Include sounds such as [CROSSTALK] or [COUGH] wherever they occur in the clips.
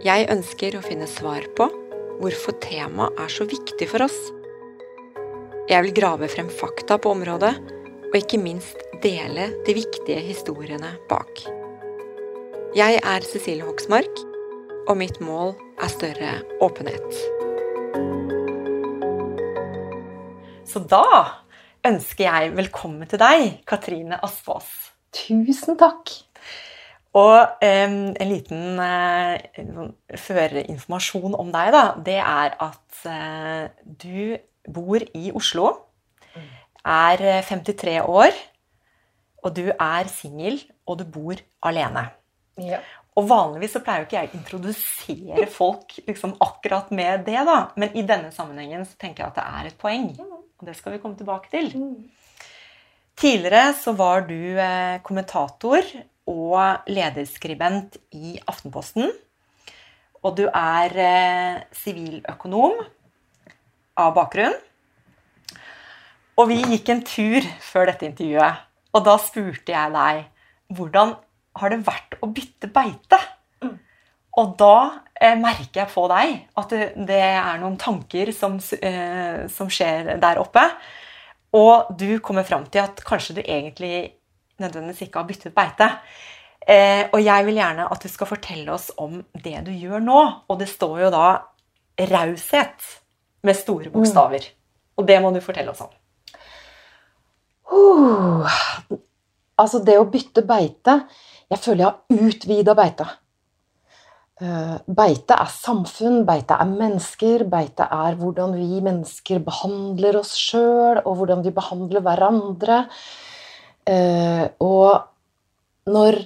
Jeg ønsker å finne svar på hvorfor temaet er så viktig for oss. Jeg vil grave frem fakta på området, og ikke minst dele de viktige historiene bak. Jeg er Cecilie Hoksmark, og mitt mål er større åpenhet. Så da ønsker jeg velkommen til deg, Katrine Aspaas. Tusen takk. Og um, en liten uh, førerinformasjon om deg, da, det er at uh, du bor i Oslo. Er 53 år, og du er singel, og du bor alene. Ja. Og vanligvis så pleier jo ikke jeg å introdusere folk liksom, akkurat med det, da. Men i denne sammenhengen så tenker jeg at det er et poeng. Og det skal vi komme tilbake til. Tidligere så var du eh, kommentator og lederskribent i Aftenposten. Og du er eh, siviløkonom av bakgrunn. Og vi gikk en tur før dette intervjuet, og da spurte jeg deg hvordan har det vært å bytte beite? Mm. Og da eh, merker jeg på deg at det, det er noen tanker som, eh, som, skjer der oppe. Og du kommer fram til at kanskje du egentlig nødvendigvis ikke har byttet beite. Eh, og jeg vil gjerne at du skal fortelle oss om det du gjør nå. Og det står jo da raushet med store bokstaver. Og det må du fortelle oss om. Uh, altså, det å bytte beite Jeg føler jeg har utvida beita. Uh, beite er samfunn, beite er mennesker, beite er hvordan vi mennesker behandler oss sjøl, og hvordan vi behandler hverandre. Uh, og når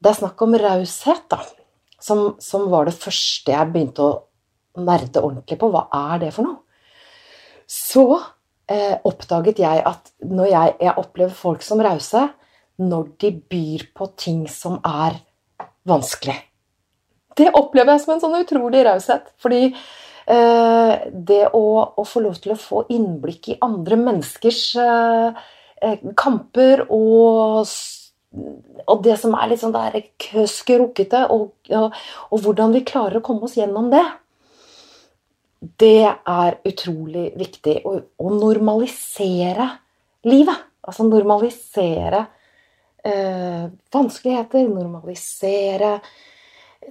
det er snakk om raushet, da, som, som, var det første jeg begynte å nerde ordentlig på. Hva er det for noe? Så eh, oppdaget jeg at når jeg, jeg opplever folk som rause når de byr på ting som er vanskelig. Det opplever jeg som en sånn utrolig raushet. Fordi eh, det å, å, få lov til å få innblikk i andre menneskers eh, eh kamper og og det som er litt sånn der skrukkete, og, og, og, hvordan vi klarer å komme oss gjennom det, det er utrolig viktig. Å, å normalisere livet. Altså normalisere eh, vanskeligheter, normalisere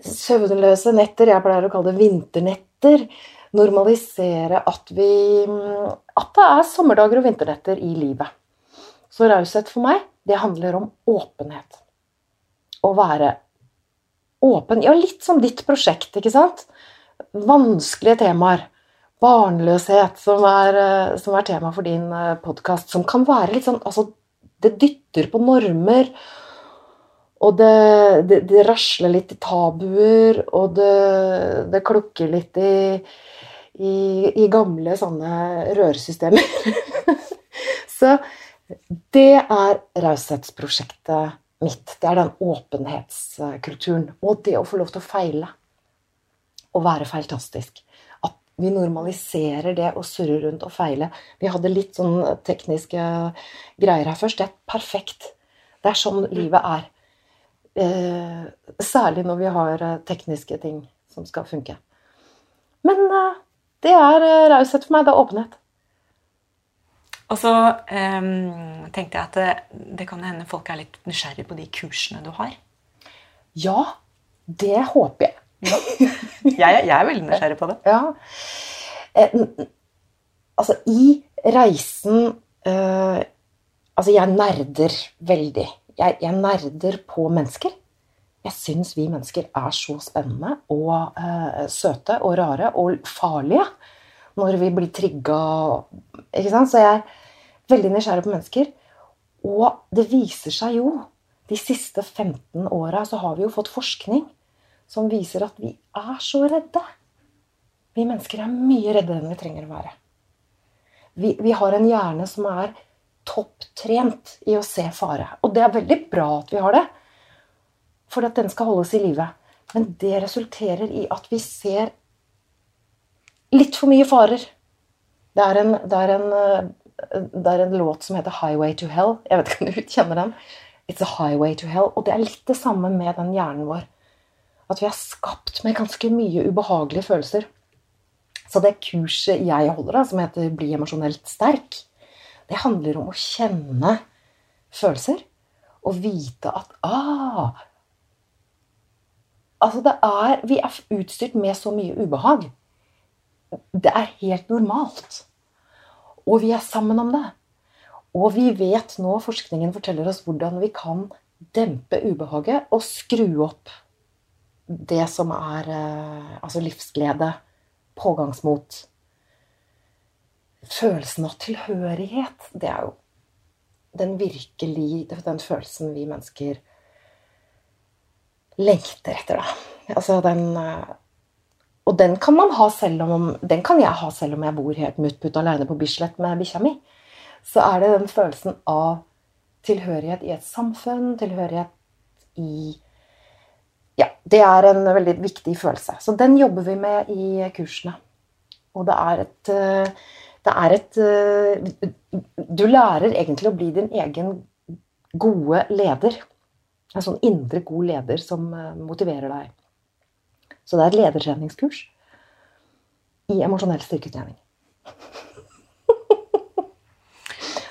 søvnløse netter. Jeg pleier å kalle det vinternetter. Normalisere at vi At det er sommerdager og vinternetter i livet. Så raushet for meg det handler om åpenhet. Å være åpen. Ja, litt som ditt prosjekt, ikke sant? Vanskelige temaer. Barnløshet, som er, eh, som er tema for din eh, podkast, som kan være litt sånn Altså, det dytter på normer. Og det, det, det rasler litt i tabuer, og det, det klukker litt i, i, i gamle sånne rørsystemer. [LAUGHS] Så det er raushetsprosjektet mitt. Det er den åpenhetskulturen. Og det å få lov til å feile. Å være feiltastisk. At vi normaliserer det å surre rundt og feile. Vi hadde litt sånn tekniske greier her først. Det er perfekt. Det er sånn livet er. Eh, særlig når vi har eh, tekniske ting som skal funke. Men eh, det er raushet for meg. Det er åpenhet. Og så um, tenkte jeg at det, det kan hende folk er litt nysgjerrig på de kursene du har. Ja, det håper jeg. jeg, jeg, er veldig nysgjerrig på det. Ja. Eh, altså, i reisen eh, Altså, jeg nerder veldig. Jeg, jeg nerder på mennesker. Jeg syns vi mennesker er så spennende og eh, søte og rare og farlige når vi blir trigga. Ikke sant? Så jeg er veldig nysgjerrig på mennesker. Og det viser seg jo De siste 15 åra så har vi jo fått forskning som viser at vi er så redde. Vi mennesker er mye reddere enn vi trenger å være. Vi, vi har en hjerne som er topptrent i å se fare. Og det er veldig bra at vi har det, for at den skal holdes i live. Men det resulterer i at vi ser litt for mye farer. Det er en, det er en, det er en låt som heter 'Highway to Hell'. Jeg vet ikke om du kjenner den. It's a highway to hell. Og det er litt det samme med den hjernen vår. At vi er skapt med ganske mye ubehagelige følelser. Så det kurset jeg holder, da, som heter 'Bli emosjonelt sterk', det handler om å kjenne følelser og vite at ah, Altså, det er Vi er utstyrt med så mye ubehag. Det er helt normalt. Og vi er sammen om det. Og vi vet nå, forskningen forteller oss hvordan vi kan dempe ubehaget og skru opp det som er eh, altså livsglede, pågangsmot. Følelsen av tilhørighet, det er jo den virkelig Den følelsen vi mennesker lengter etter, da. Altså den eh, Og den kan ha om Den kan jeg ha selv om jeg bor helt muttputt alene på Bislett med bikkja mi. Så er det den følelsen av tilhørighet i et samfunn, tilhørighet i Ja, det er en veldig viktig følelse. Så den jobber vi med i kursene. Og det er et Det er et Du lærer egentlig å bli din egen gode leder. En sånn indre god leder som motiverer deg. Så det er et ledertreningskurs i emosjonell styrketrening. [LAUGHS]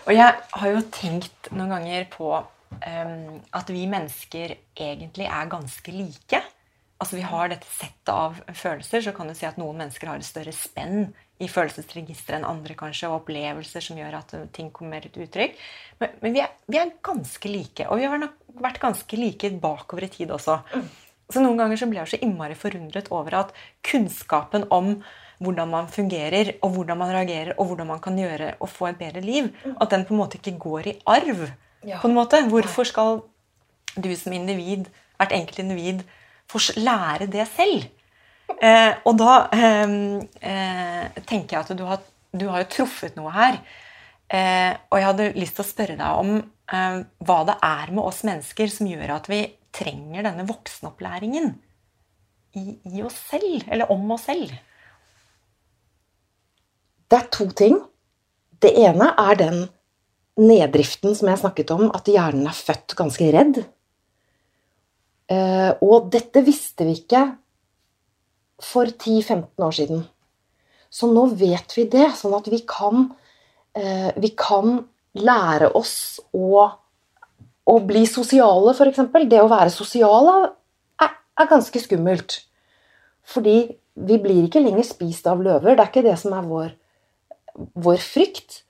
Og jeg har jo tenkt noen ganger på um, at vi mennesker egentlig er ganske like. Altså Vi har dette settet av følelser. Så kan du si at noen mennesker har et større spenn i følelsesregisteret enn andre, kanskje, og opplevelser som gjør at ting kommer mer til uttrykk. Men, men vi, er, vi, er, ganske like. Og vi har nok vært ganske like bakover i tid også. Så Noen ganger så blir jeg så innmari forundret over at kunnskapen om hvordan man fungerer, og hvordan man reagerer, og hvordan man kan gjøre og få et bedre liv. At den på en måte ikke går i arv. Ja. på en måte. Hvorfor skal du som individ, hvert enkelt individ, få lære det selv? Eh, og da eh, eh, tenker jeg at du har, du har jo truffet noe her. Eh, og jeg hadde lyst til å spørre deg om eh, hva det er med oss mennesker som gjør at vi trenger denne voksenopplæringen i, i oss selv, eller om oss selv. Det er to ting. Det ene er den neddriften som jeg snakket om, at hjernen er født ganske redd. Eh, og dette visste vi ikke for 10-15 år siden. Så nå vet vi det, sånn at vi kan, eh, vi kan lære oss å, å bli sosiale, f.eks. Det å være sosial er, er ganske skummelt. Fordi vi blir ikke lenger spist av løver. Det er ikke det som er vår vår frykt,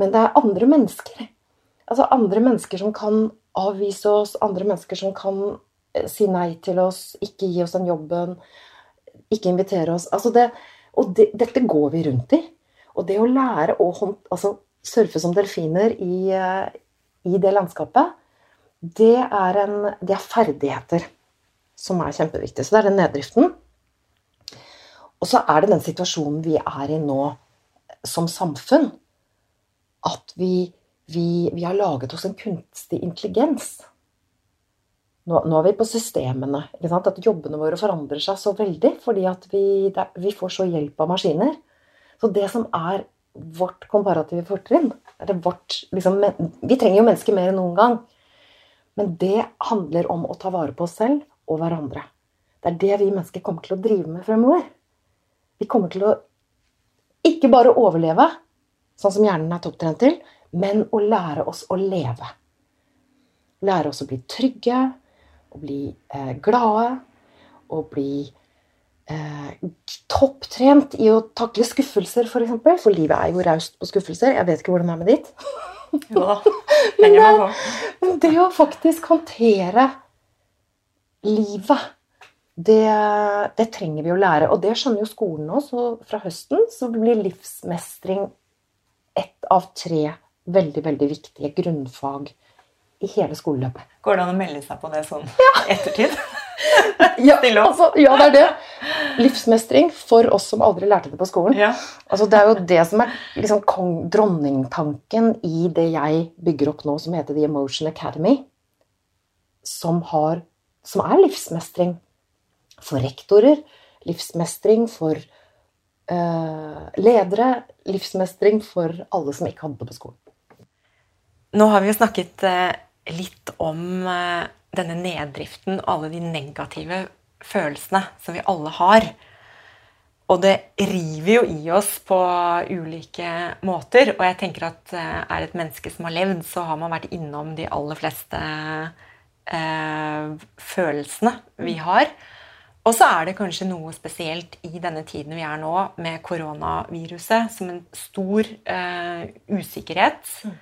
men det er andre mennesker. Altså andre mennesker som kan avvise oss, andre mennesker som kan eh, si nei til oss, ikke gi oss den jobben, ikke invitere oss. Altså det, og det, dette går vi rundt i. Og det å lære å altså, surfe som delfiner i, eh, i, det landskapet, det er, en, det er ferdigheter som er kjempeviktige. Så det er den neddriften. Og så er det den situasjonen vi er i nå som samfunn at vi, vi, vi, har laget oss en kunstig intelligens. Nå, nå er vi på systemene. At jobbene våre forandrer seg så veldig fordi vi, vi, får så hjelp av maskiner. Så det som er vårt komparative fortrinn liksom, Vi trenger jo mennesker mer enn noen gang. Men det handler om å ta vare på oss selv og hverandre. Det er det vi mennesker kommer til å drive med fremover. Vi kommer til å ikke bare overleve, sånn som hjernen er topptrent til, men å lære oss å leve. Lære oss å bli trygge, å bli eh, glade, å bli eh, topptrent i å takle skuffelser, f.eks. For, eksempel. for livet er jo raust på skuffelser. Jeg vet ikke hvordan det er med ditt. Jo da. [LAUGHS] På. Men det å faktisk håndtere livet, det, det, trenger vi å lære. Og det skjønner jo skolen nå. Så fra høsten så blir livsmestring ett av tre veldig, veldig viktige grunnfag i hele skoleløpet. Går det an å melde seg på det sånn ja. ettertid? [LAUGHS] [LAUGHS] ja, altså, ja, det er det. Livsmestring for oss som aldri lærte det på skolen. Ja. Altså, det er jo det som er liksom, dronningtanken i det jeg bygger opp nå, som heter The Emotion Academy. Som, har, som er livsmestring for rektorer, livsmestring for uh, ledere, livsmestring for alle som ikke hadde det på skolen. Nå har vi jo snakket uh, litt om uh, denne neddriften og alle de negative følelsene som vi alle har. Og det river jo i oss på ulike måter. Og jeg tenker at eh, er et menneske som har levd, så har man vært innom de aller fleste eh, følelsene vi har. Og så er det kanskje noe spesielt i denne tiden vi er nå, med koronaviruset, som en stor eh, usikkerhet. Mm.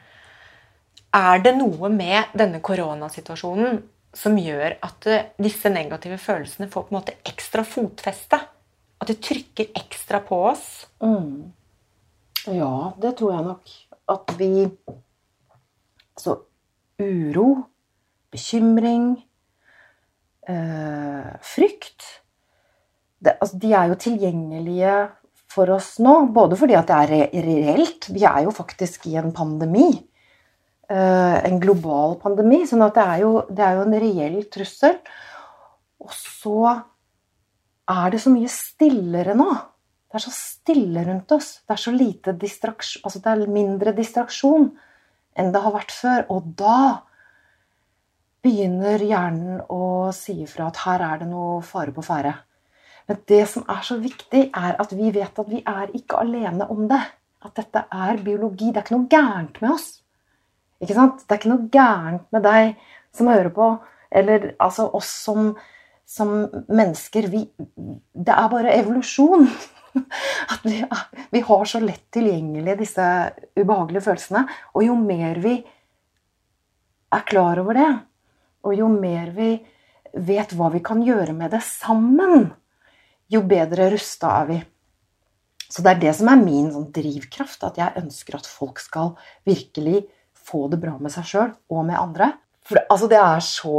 Er det noe med denne koronasituasjonen som gjør at eh, disse negative følelsene får på en måte ekstra fotfeste. At det trykker ekstra på oss. Mm. Ja, det tror jeg nok. At vi Altså uro, bekymring, øh, frykt det, altså, De er jo tilgjengelige for oss nå, både fordi at det er reelt Vi er jo faktisk i en pandemi. Eh, en global pandemi. sånn at det er, jo, det er jo en reell trussel. Og så er det så mye stillere nå. Det er så stille rundt oss. Det er så lite distraksjon Altså det er mindre distraksjon enn det har vært før. Og da begynner hjernen å si ifra at her er det noe fare på ferde. Men det som er så viktig, er at vi vet at vi er ikke alene om det. At dette er biologi. Det er ikke noe gærent med oss. Ikke sant? Det er ikke noe gærent med deg som hører på, eller altså oss som, som mennesker. Vi, det er bare evolusjon. [LAUGHS] At vi, vi, har så lett tilgjengelig disse ubehagelige følelsene. Og jo mer vi er klar over det, og jo mer vi vet hva vi kan gjøre med det sammen, jo bedre rusta er vi. Så det er det som er min sånn drivkraft, at jeg ønsker at folk skal virkelig få det bra med seg sjøl og med andre. For altså, det er så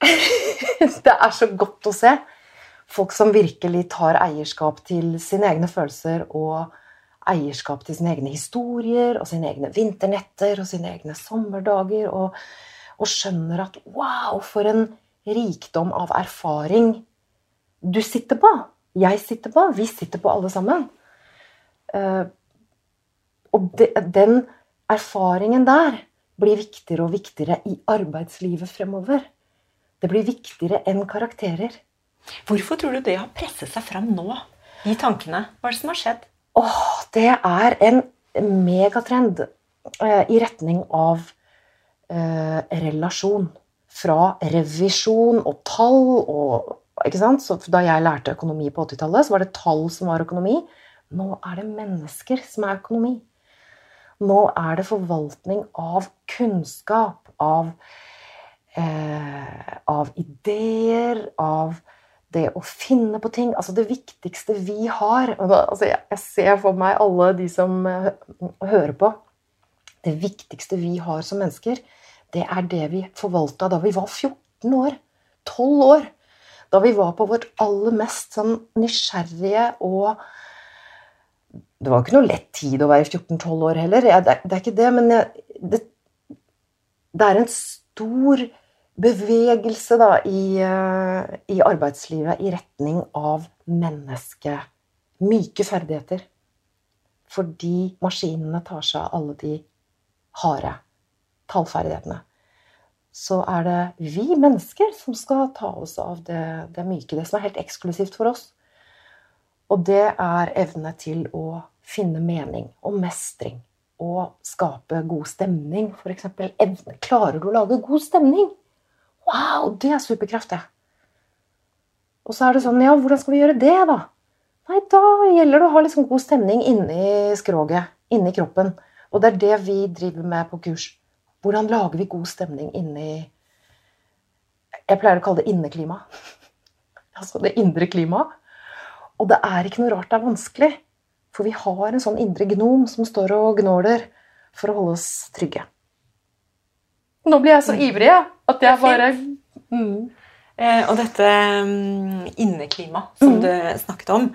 [LAUGHS] Det er så godt å se. Folk som virkelig tar eierskap til sine egne følelser og eierskap til sine egne historier og sine egne vinternetter og sine egne sommerdager. Og, og skjønner at wow, for en rikdom av erfaring du sitter på. Jeg sitter på. Vi sitter på alle sammen. Uh, og de, den erfaringen der blir viktigere og viktigere i arbeidslivet fremover. Det blir viktigere enn karakterer. Hvorfor tror du det har presset seg fram nå, de tankene? Hva er det som har skjedd? Åh, det er en megatrend eh, i retning av eh, relasjon. Fra revisjon og tall og ikke sant? Så Da jeg lærte økonomi på 80-tallet, så var det tall som var økonomi. Nå er det mennesker som er økonomi. Nå er det forvaltning av kunnskap, av, eh, av ideer, av det å finne på ting. Altså det viktigste vi har altså jeg, jeg, ser for meg alle de som uh, hører på. Det viktigste vi har som mennesker, det er det vi forvalta da vi var 14 år. 12 år. Da vi var på vårt aller mest sånn nysgjerrige og det var ikke noe lett tid å være 14-12 år heller. Jeg, det, det, er ikke det, men jeg, det, det, er en stor bevegelse da, i, uh, i, arbeidslivet i retning av mennesket. Myke ferdigheter. Fordi maskinene tar seg av alle de harde tallferdighetene. Så er det vi mennesker som skal ta oss av det, det myke, det som er helt eksklusivt for oss. Og det er evne til å finne mening og mestring. Og skape god stemning, f.eks. Klarer du å lage god stemning? Wow, det er superkraft, det. Og så er det sånn Ja, hvordan skal vi gjøre det, da? Nei, da gjelder det å ha liksom god stemning inni skroget, inni kroppen. Og det er det vi driver med på kurs. Hvordan lager vi god stemning inni Jeg pleier å kalle det inneklima. [LAUGHS] Altså det indre klimaet. Og det er ikke noe rart det er vanskelig. For vi har en sånn indre gnom som står og gnåler for å holde oss trygge. Nå blir jeg så ivrig at jeg bare mm. eh, Og dette um, inneklimaet som mm. du snakket om,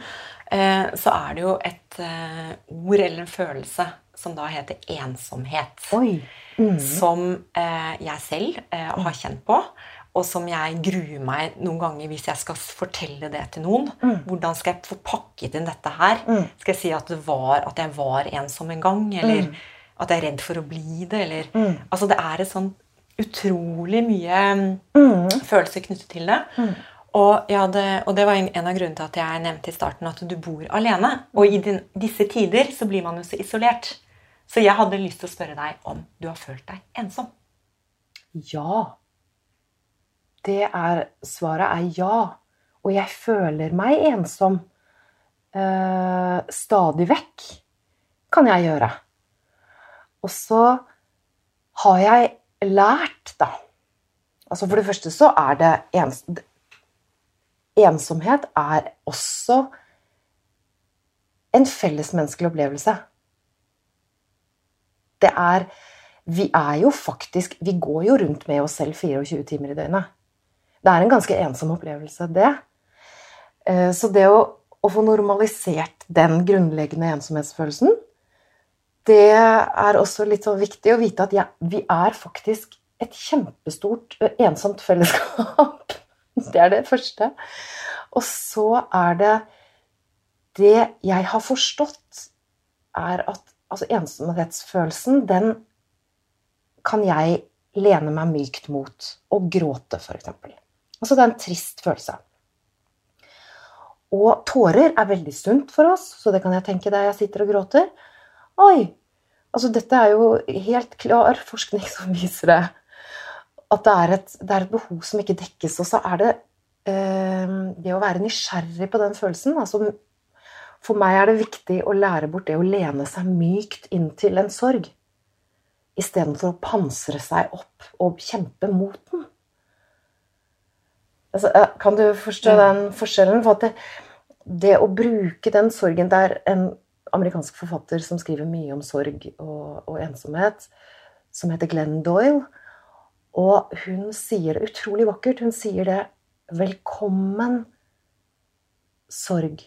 eh, så er det jo et eh, ord eller en følelse som da heter ensomhet. Mm. Som eh, jeg selv eh, har kjent på og som jeg gruer meg noen ganger hvis jeg skal fortelle det til noen. Mm. Hvordan skal jeg få pakket inn dette her? Mm. Skal jeg si at, var, at, jeg var ensom en gang? Eller mm. at jeg er redd for å bli det? Eller, mm. altså det er et sånn utrolig mye mm, følelser knyttet til det. Mm. Og, det. og, det var en, av grunnene til at jeg nevnte i starten at du bor alene. Og i din, disse tider så blir man jo så isolert. Så jeg hadde lyst til å spørre deg om du har følt deg ensom. Ja det er Svaret er ja. Og jeg føler meg ensom. Eh, stadig vekk kan jeg gjøre. Og så har jeg lært, da Altså For det første så er det ens, Ensomhet er også en fellesmenneskelig opplevelse. Det er Vi er jo faktisk Vi går jo rundt med oss selv 24 timer i døgnet. Det er en ganske ensom opplevelse, det. Eh, så det å, å få normalisert den grunnleggende ensomhetsfølelsen, det er også litt sånn viktig å vite at ja, vi er faktisk et kjempestort eh, ensomt fellesskap. [LAUGHS] Det er det første. Og så er det Det jeg har forstått, er at altså ensomhetsfølelsen, den kan jeg lene meg mykt mot. Og gråte, f.eks. Altså det er en trist følelse. Og tårer er veldig sunt for oss, så det kan jeg tenke deg jeg sitter og gråter. Oi! Altså dette er jo helt klar forskning som viser det. At det er et, det er et behov som ikke dekkes. Og så er det eh, det å være nysgjerrig på den følelsen. Altså, for meg er det viktig å lære bort det å lene seg mykt inn til en sorg. Istedenfor å pansre seg opp og kjempe mot den. Altså, kan du forstå den forskjellen? For at det, det, å bruke den sorgen Det er en amerikansk forfatter som skriver mye om sorg og, og ensomhet, som heter Glenn Doyle. Og hun sier det utrolig vakkert. Hun sier det Velkommen, sorg.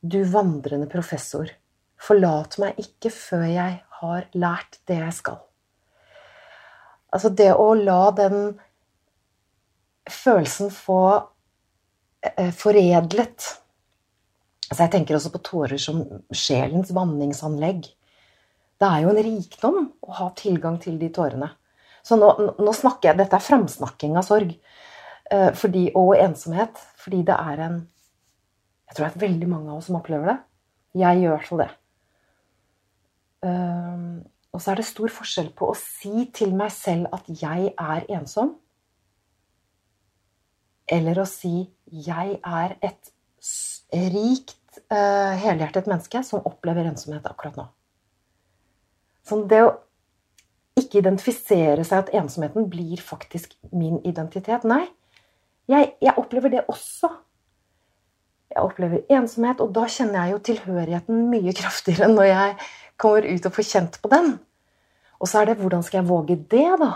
Du vandrende professor. Forlat meg ikke før jeg har lært det jeg skal. Altså det å la den følelsen få eh, foredlet altså Jeg tenker også på tårer som sjelens vanningsanlegg. Det er jo en rikdom å ha tilgang til de tårene. Så nå, nå snakker jeg Dette er framsnakking av sorg eh, fordi, og ensomhet. Fordi det er en Jeg tror det er veldig mange av oss som opplever det. Jeg gjør i hvert fall det. Um, og så er det stor forskjell på å si til meg selv at jeg er ensom, eller å si 'jeg er et rikt, uh, helhjertet menneske som opplever ensomhet akkurat nå'. Så det å ikke identifisere seg at ensomheten blir faktisk min identitet Nei, jeg, jeg opplever det også. Jeg opplever ensomhet, og da kjenner jeg jo tilhørigheten mye [LAUGHS] kraftigere når jeg kommer ut og får kjent på den. Og så er det hvordan skal jeg våge det, da?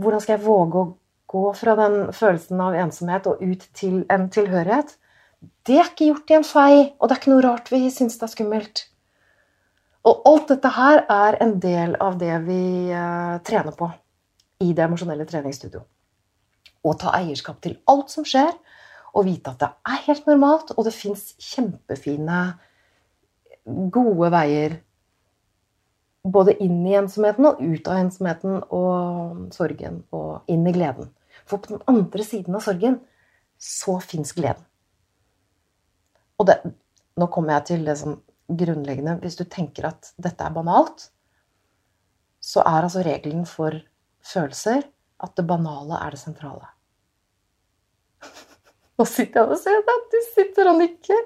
Hvordan skal jeg våge å gå fra den følelsen av ensomhet og ut til en tilhørighet, det er ikke gjort i en fei, og det er ikke noe rart vi syns det er skummelt. Og alt dette her er en del av det vi uh, trener på i det emosjonelle treningsstudioet. Å ta eierskap til alt som skjer, og vite at det er helt normalt, og det fins kjempefine, gode veier både inn i ensomheten og ut av ensomheten og sorgen og inn i gleden. For på den andre siden av sorgen så fins gleden. Og det, nå kommer jeg til det som grunnleggende Hvis du tenker at dette er banalt, så er altså regelen for følelser at det banale er det sentrale. [LAUGHS] Nå sitter jeg og ser at du sitter og nikker.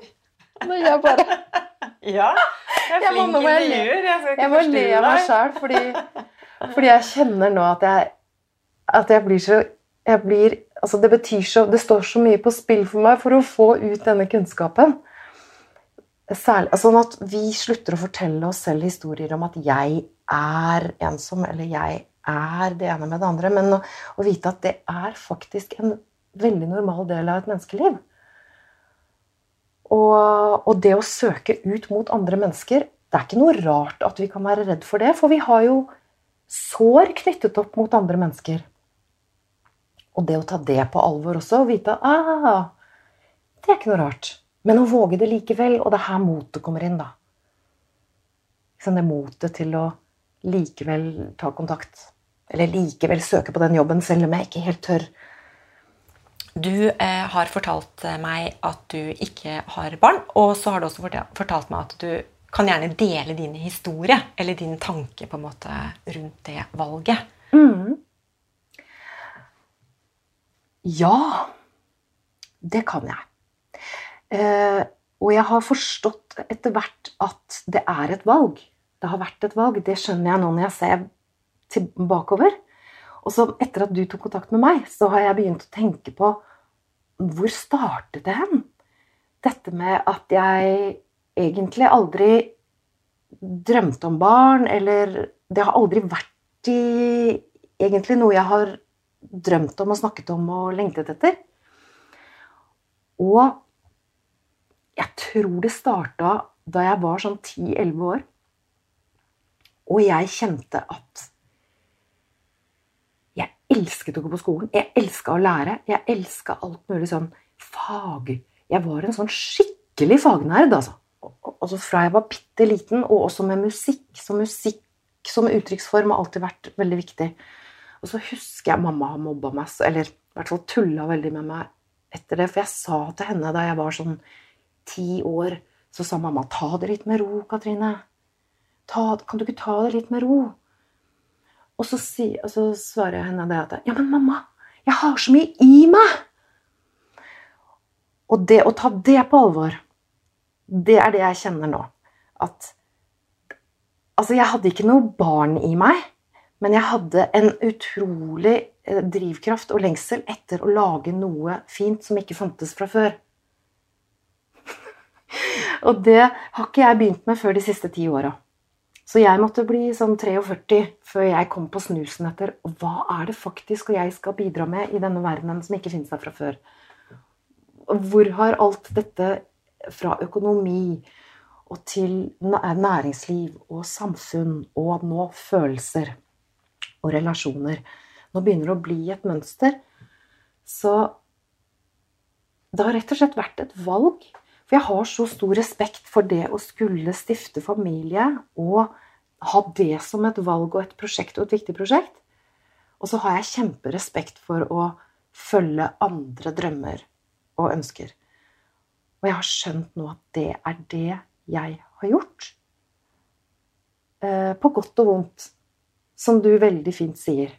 Når jeg bare [LAUGHS] Ja. Jeg er flink i må jeg. Jeg skal ikke Jeg må le av meg deg. sjøl, fordi, fordi jeg kjenner nå at jeg, at jeg blir så jeg blir, altså det så Det står så mye på spill for meg for å få ut denne kunnskapen. Særlig, sånn at vi slutter å fortelle oss selv historier om at 'jeg er ensom', eller 'jeg er det ene med det andre', men å, å vite at det er faktisk en veldig normal del av et menneskeliv. Og, og det å søke ut mot andre mennesker Det er ikke noe rart at vi kan være redd for det, for vi har jo sår knyttet opp mot andre mennesker. Og det å ta det på alvor også, og vite ah, det er ikke noe rart. Men å våge det likevel, og det er her motet kommer inn, da. Sånn det motet til å likevel ta kontakt. Eller likevel søke på den jobben, selv om jeg ikke helt tør. Du eh, har fortalt eh, meg at du ikke har barn, og så har du også fortalt, meg at du kan gjerne dele din historie, eller din tanke på en måte rundt det valget. Ja, det kan jeg. Eh, og jeg har forstått etter hvert at det er et valg. Det har vært et valg. Det skjønner jeg nå når jeg ser tilbakeover. Og så etter at du tok kontakt med meg, så har jeg begynt å tenke på hvor startet det hen? Dette med at jeg egentlig aldri drømte om barn, eller Det har aldri vært i egentlig noe jeg har drømt om og snakket om og lengtet etter. Og jeg tror det starta da jeg var sånn 10-11 år. Og jeg kjente at jeg elsket å gå på skolen. Jeg elska å lære. Jeg elska alt mulig sånn fag. Jeg var en sånn skikkelig fagnerd, altså. Altså Fra jeg var bitte liten, og også med musikk. Så musikk som uttrykksform har alltid vært veldig viktig. Og så husker jeg mamma har mobba meg, eller i hvert fall tulla veldig med meg etter det. For jeg sa til henne da jeg var sånn ti år, så sa mamma 'ta det litt med ro, Katrine'. 'Kan du ikke ta det litt med ro?' Og så, si, og så svarer jeg henne det at 'ja, men mamma, jeg har så mye i meg'. Og det å ta det på alvor, det er det jeg kjenner nå. At Altså, jeg hadde ikke noe barn i meg, men jeg hadde en utrolig eh, drivkraft og lengsel etter å lage noe fint som ikke fantes fra før. [LAUGHS] og det har ikke jeg begynt med før de siste ti åra. Så jeg måtte bli sånn 43 før jeg kom på snusen etter og hva er det faktisk jeg skal bidra med i denne verdenen som ikke finnes der fra før. Hvor har alt dette fra økonomi og til næringsliv og samfunn og nå følelser og relasjoner nå begynner det å bli et mønster. Så det har rett og slett vært et valg. For jeg har så stor respekt for det å skulle stifte familie og ha det som et valg og et prosjekt og et viktig prosjekt. Og så har jeg kjemperespekt for å følge andre drømmer og ønsker. Og jeg har skjønt nå at det er det jeg har gjort. Eh, på godt og vondt, som du veldig fint sier.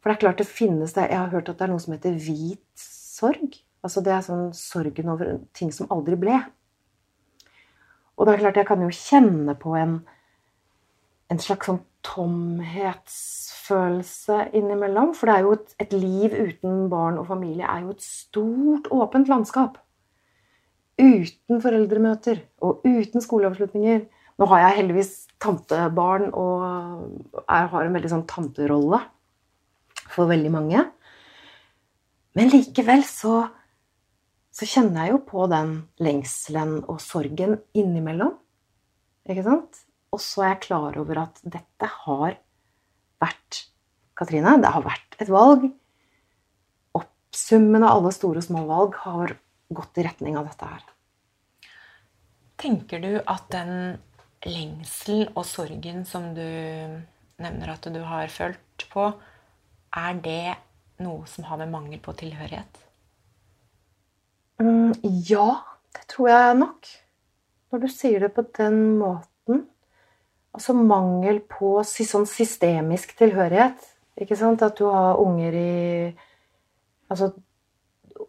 For det er klart det finnes det Jeg har hørt at det er noe som heter hvit sorg. Altså det er sånn sorgen over ting som aldri ble. Og det er klart jeg kan jo kjenne på en, en slags sånn tomhetsfølelse innimellom. For det er jo et, et liv uten barn og familie er jo et stort, åpent landskap uten foreldremøter og uten skoleavslutninger. Nå har jeg heldigvis tantebarn og jeg har en veldig sånn tanterolle for veldig mange. Men likevel så, så kjenner jeg jo på den lengselen og sorgen innimellom. Ikke sant? Og så er jeg klar over at dette har vært Katrine, det har vært et valg. Oppsummen av alle store og små valg har gått i retning av dette her. Tenker du at den lengselen og sorgen som du nevner at du har følt på, er det noe som har med mangel på tilhørighet? Mm, ja, det tror jeg nok. Når du sier det på den måten. Altså mangel på sånn systemisk tilhørighet. Ikke sant? At du har unger i Altså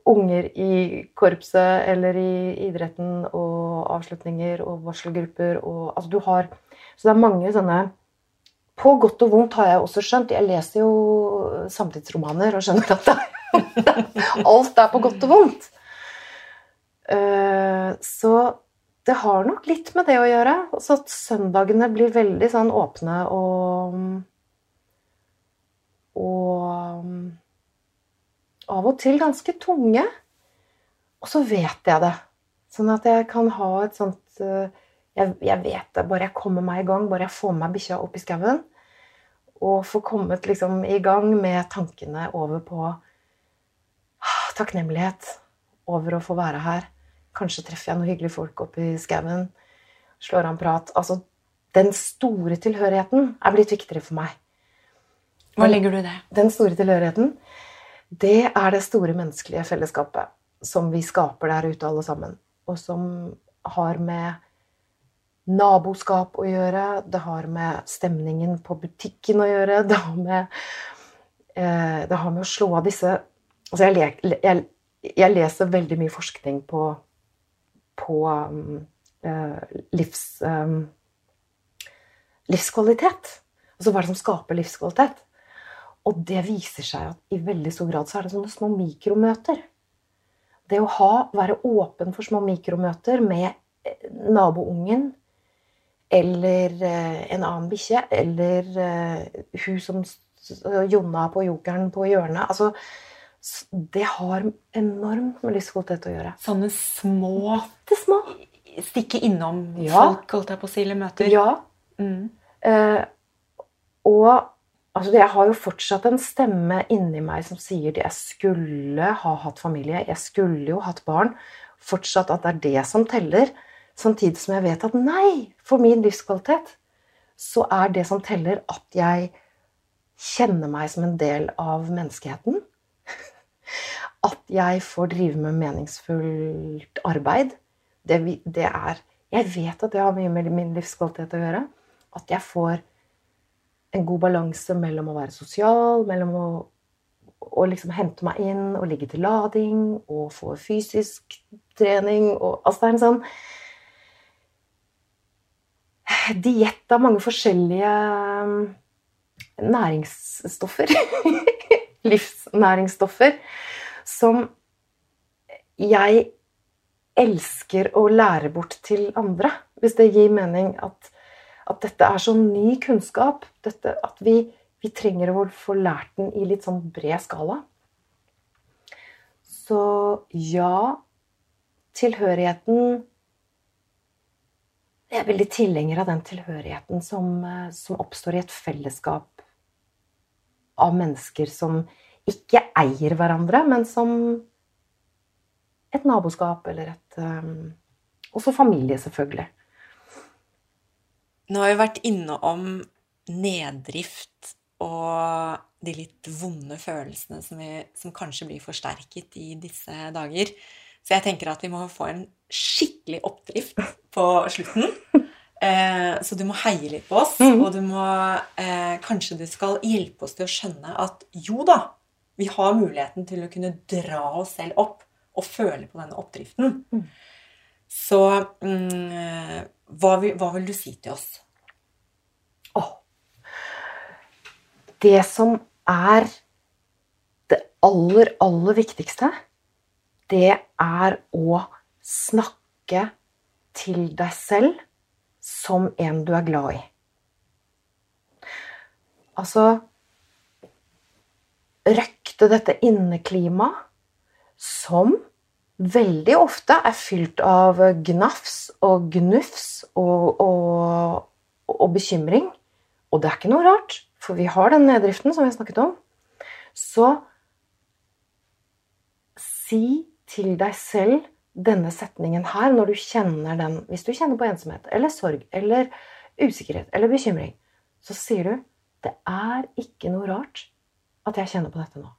unger i korpset eller i idretten og avslutninger og varselgrupper og Altså du har Så det er mange sånne På godt og vondt har jeg også skjønt. Jeg leser jo samtidsromaner og skjønner at det, [LAUGHS] alt er på godt og vondt. Eh, så det har nok litt med det å gjøre. Så at søndagene blir veldig sånn åpne og Og av og til ganske tunge. Og så vet jeg det. Sånn at jeg kan ha et sånt eh, jeg, jeg, vet det. Bare jeg kommer meg i gang, bare jeg får meg bikkja opp i skauen, og får kommet liksom i gang med tankene over på ah, takknemlighet over å få være her. Kanskje treffer jeg noen hyggelige folk oppe i skauen. Slår han prat. Altså, den store tilhørigheten er blitt viktigere for meg. Hva legger du i det? Den store tilhørigheten, det er det store menneskelige fellesskapet som vi skaper der ute, alle sammen. Og som har med naboskap å gjøre, det har med stemningen på butikken å gjøre, det har med, eh, det har med å slå av disse Altså, jeg, jeg, jeg leser veldig mye forskning på, på um, livs, um, livskvalitet. Altså hva er det som skaper livskvalitet? Og det viser seg at i veldig stor grad så er det sånne små mikromøter. Det å ha, være åpen for små mikromøter med eh, naboungen eller eh, en annen bikkje eller uh, hun som Jonna på jokeren på hjørnet altså, Det har enormt med livskvalitet å gjøre. Sånne små, små. Stikke innom ja. folk, holdt jeg på å si, eller møter. Ja. Mm. Eh, og altså, jeg har jo fortsatt en stemme inni meg som sier at jeg skulle ha hatt familie. Jeg skulle jo hatt barn. Fortsatt at det er det som teller. Samtidig som jeg vet at nei, for min livskvalitet så er det som teller, at jeg kjenner meg som en del av menneskeheten. [LAUGHS] At jeg får drive med meningsfullt arbeid. Det, det er Jeg vet at det har mye med min livskvalitet å gjøre. At jeg får en god balanse mellom å være sosial, mellom å, å liksom hente meg inn og ligge til lading og få fysisk trening og Altså det er en sånn diett av mange forskjellige um, næringsstoffer. [LAUGHS] Livsnæringsstoffer. Som jeg elsker å lære bort til andre. Hvis det gir mening at, at dette er så ny kunnskap. Dette, at vi, vi, trenger å få lært den i litt sånn bred skala. Så ja, tilhørigheten jeg er veldig tilhenger av den tilhørigheten som, eh, som, oppstår i et fellesskap av mennesker som ikke eier hverandre, men som et naboskap eller et um, Også familie, selvfølgelig. Nå har vi vært innom neddrift og de litt vonde følelsene som, vi, som kanskje blir forsterket i disse dager. Så jeg tenker at vi må få en skikkelig oppdrift på slutten. Eh, så du må heie litt på oss, mm. og du må eh, Kanskje du skal hjelpe oss til å skjønne at jo da, vi har muligheten til å kunne dra oss selv opp og føle på denne oppdriften. Mm. Så mm, hva, vil, hva, vil, du si til oss? Oh. Det som er det aller, aller viktigste, det er å snakke til deg selv som en du er glad i. Altså Røkte dette inneklimaet som veldig ofte er fylt av gnafs og gnufs og, og, og, bekymring. Og det er ikke noe rart, for vi har den neddriften som vi har snakket om. Så si til deg selv denne setningen her når du kjenner den Hvis du kjenner på ensomhet eller sorg eller usikkerhet eller bekymring, så sier du det er ikke noe rart at jeg kjenner på dette nå.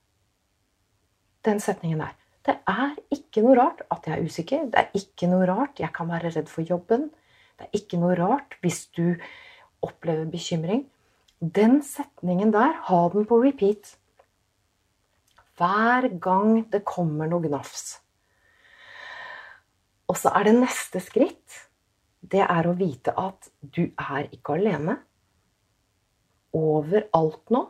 Den setningen der. Det er ikke noe rart at jeg er usikker. Det er ikke noe rart jeg kan være redd for jobben. Det er ikke noe rart hvis du opplever bekymring. Den setningen der, ha den på repeat. Hver gang det kommer noe gnafs. Og så er det neste skritt det er å vite at du er ikke alene. Overalt nå.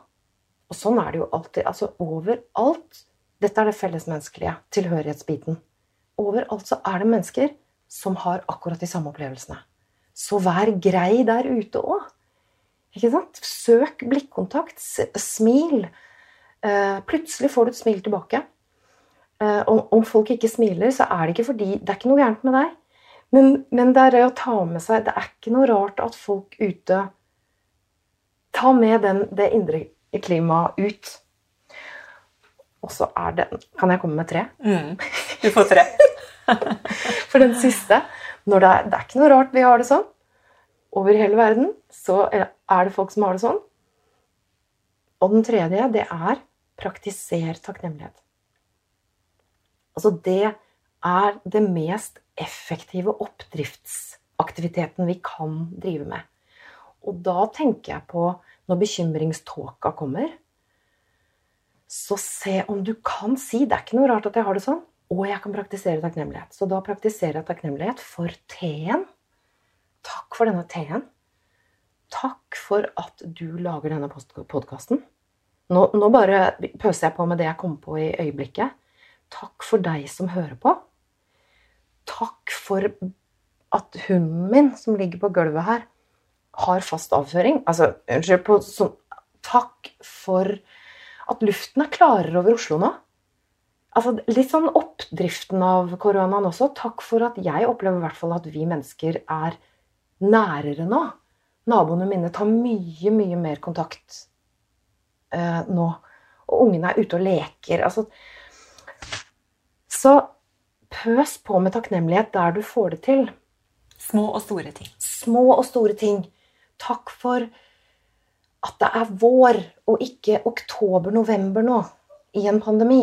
Og sånn er det jo alltid. Altså overalt. Dette er det fellesmenneskelige, tilhørighetsbiten. Overalt så er det mennesker som har akkurat de samme opplevelsene. Så vær grei der ute òg. Ikke sant? Søk blikkontakt. Smil. Eh, plutselig får du et smil tilbake. Eh, om folk ikke smiler, så er det ikke fordi Det er ikke noe gærent med deg. Men, men det er å ta med seg Det er ikke noe rart at folk ute tar med den, det indre klimaet ut. Og så er det Kan jeg komme med tre? Mm. Du får tre. [LAUGHS] For den siste det er, det er ikke noe rart vi har det sånn. Over hele verden så er det folk som har det sånn. Og den tredje, det er praktiser takknemlighet. Altså det er det mest effektive oppdriftsaktiviteten vi kan drive med. Og da tenker jeg på når bekymringståka kommer, så se om du kan si Det er ikke noe rart at jeg har det sånn. Og jeg kan praktisere takknemlighet. Så da praktiserer jeg takknemlighet for teen. Takk for denne teen. Takk for at du lager denne podkasten. Nå, nå, bare pøser jeg på med det jeg kom på i øyeblikket. Takk for deg som hører på takk for at hunden min, som ligger på gulvet her, har fast avføring. Altså, unnskyld på sånn Takk for at luften er klarere over Oslo nå. Altså, litt sånn oppdriften av koronaen også. Takk for at jeg opplever i hvert fall at vi mennesker er nærere nå. Naboene mine tar mye, mye mer kontakt eh, nå. Og ungene er ute og leker. Altså, så pøs på med takknemlighet der du får det til. Små og store ting. Små og store ting. Takk for at det er vår og ikke oktober-november nå i en pandemi.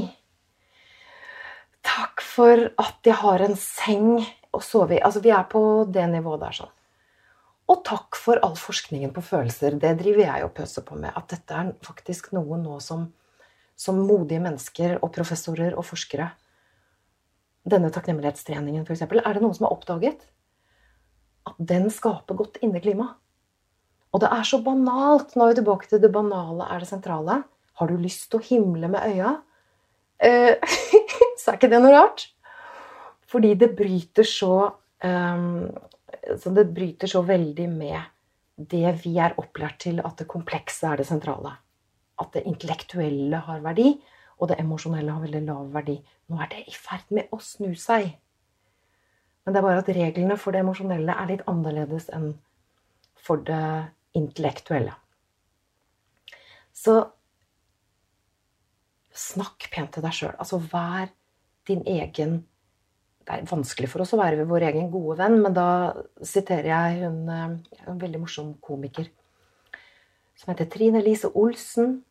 Takk for at jeg har en seng å sove i. Altså, vi er på det nivået der sånn. Og takk for all forskningen på følelser. Det driver jeg og pøser på med. At dette er faktisk noe nå som, som modige mennesker og professorer og forskere denne takknemlighetstreningen, f.eks., er det noen som har oppdaget at den skaper godt inneklima. Og det er så banalt. Nå er vi tilbake til det banale er det sentrale. Har du lyst til å himle med øya, eh, [LAUGHS] så er ikke det noe rart. Fordi det bryter så um, Det bryter så veldig med det vi er opplært til at det komplekse er det sentrale. At det intellektuelle har verdi, og det emosjonelle har veldig lav verdi. Nå er det i ferd med å snu seg. Men det er bare at reglene for det emosjonelle er litt annerledes enn for det intellektuelle. Så snakk pent til deg sjøl. Altså vær din egen Det er vanskelig for oss å være vår egen gode venn, men da siterer jeg hun, eh, en veldig morsom komiker som heter Trine Lise Olsen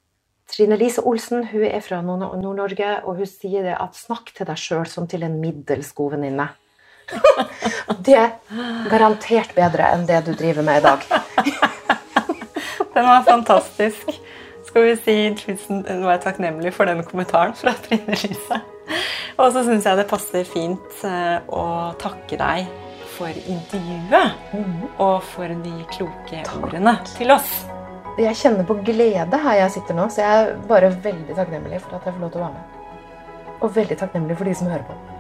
Trine Lise Olsen hun er fra Nord-Norge, og hun sier det at 'snakk til deg sjøl som til en middels god venninne'. [LAUGHS] det er garantert bedre enn det du driver med i dag. Den var fantastisk. Skal vi si tusen Nå er jeg takknemlig for den kommentaren fra Trine Lise. Og så syns jeg det passer fint eh, å takke deg for intervjuet. Mm. Og for de kloke ordene til oss. Jeg kjenner på glede her jeg sitter nå, så jeg er bare veldig takknemlig for at jeg får lov til å være med. Og veldig takknemlig for de som hører på.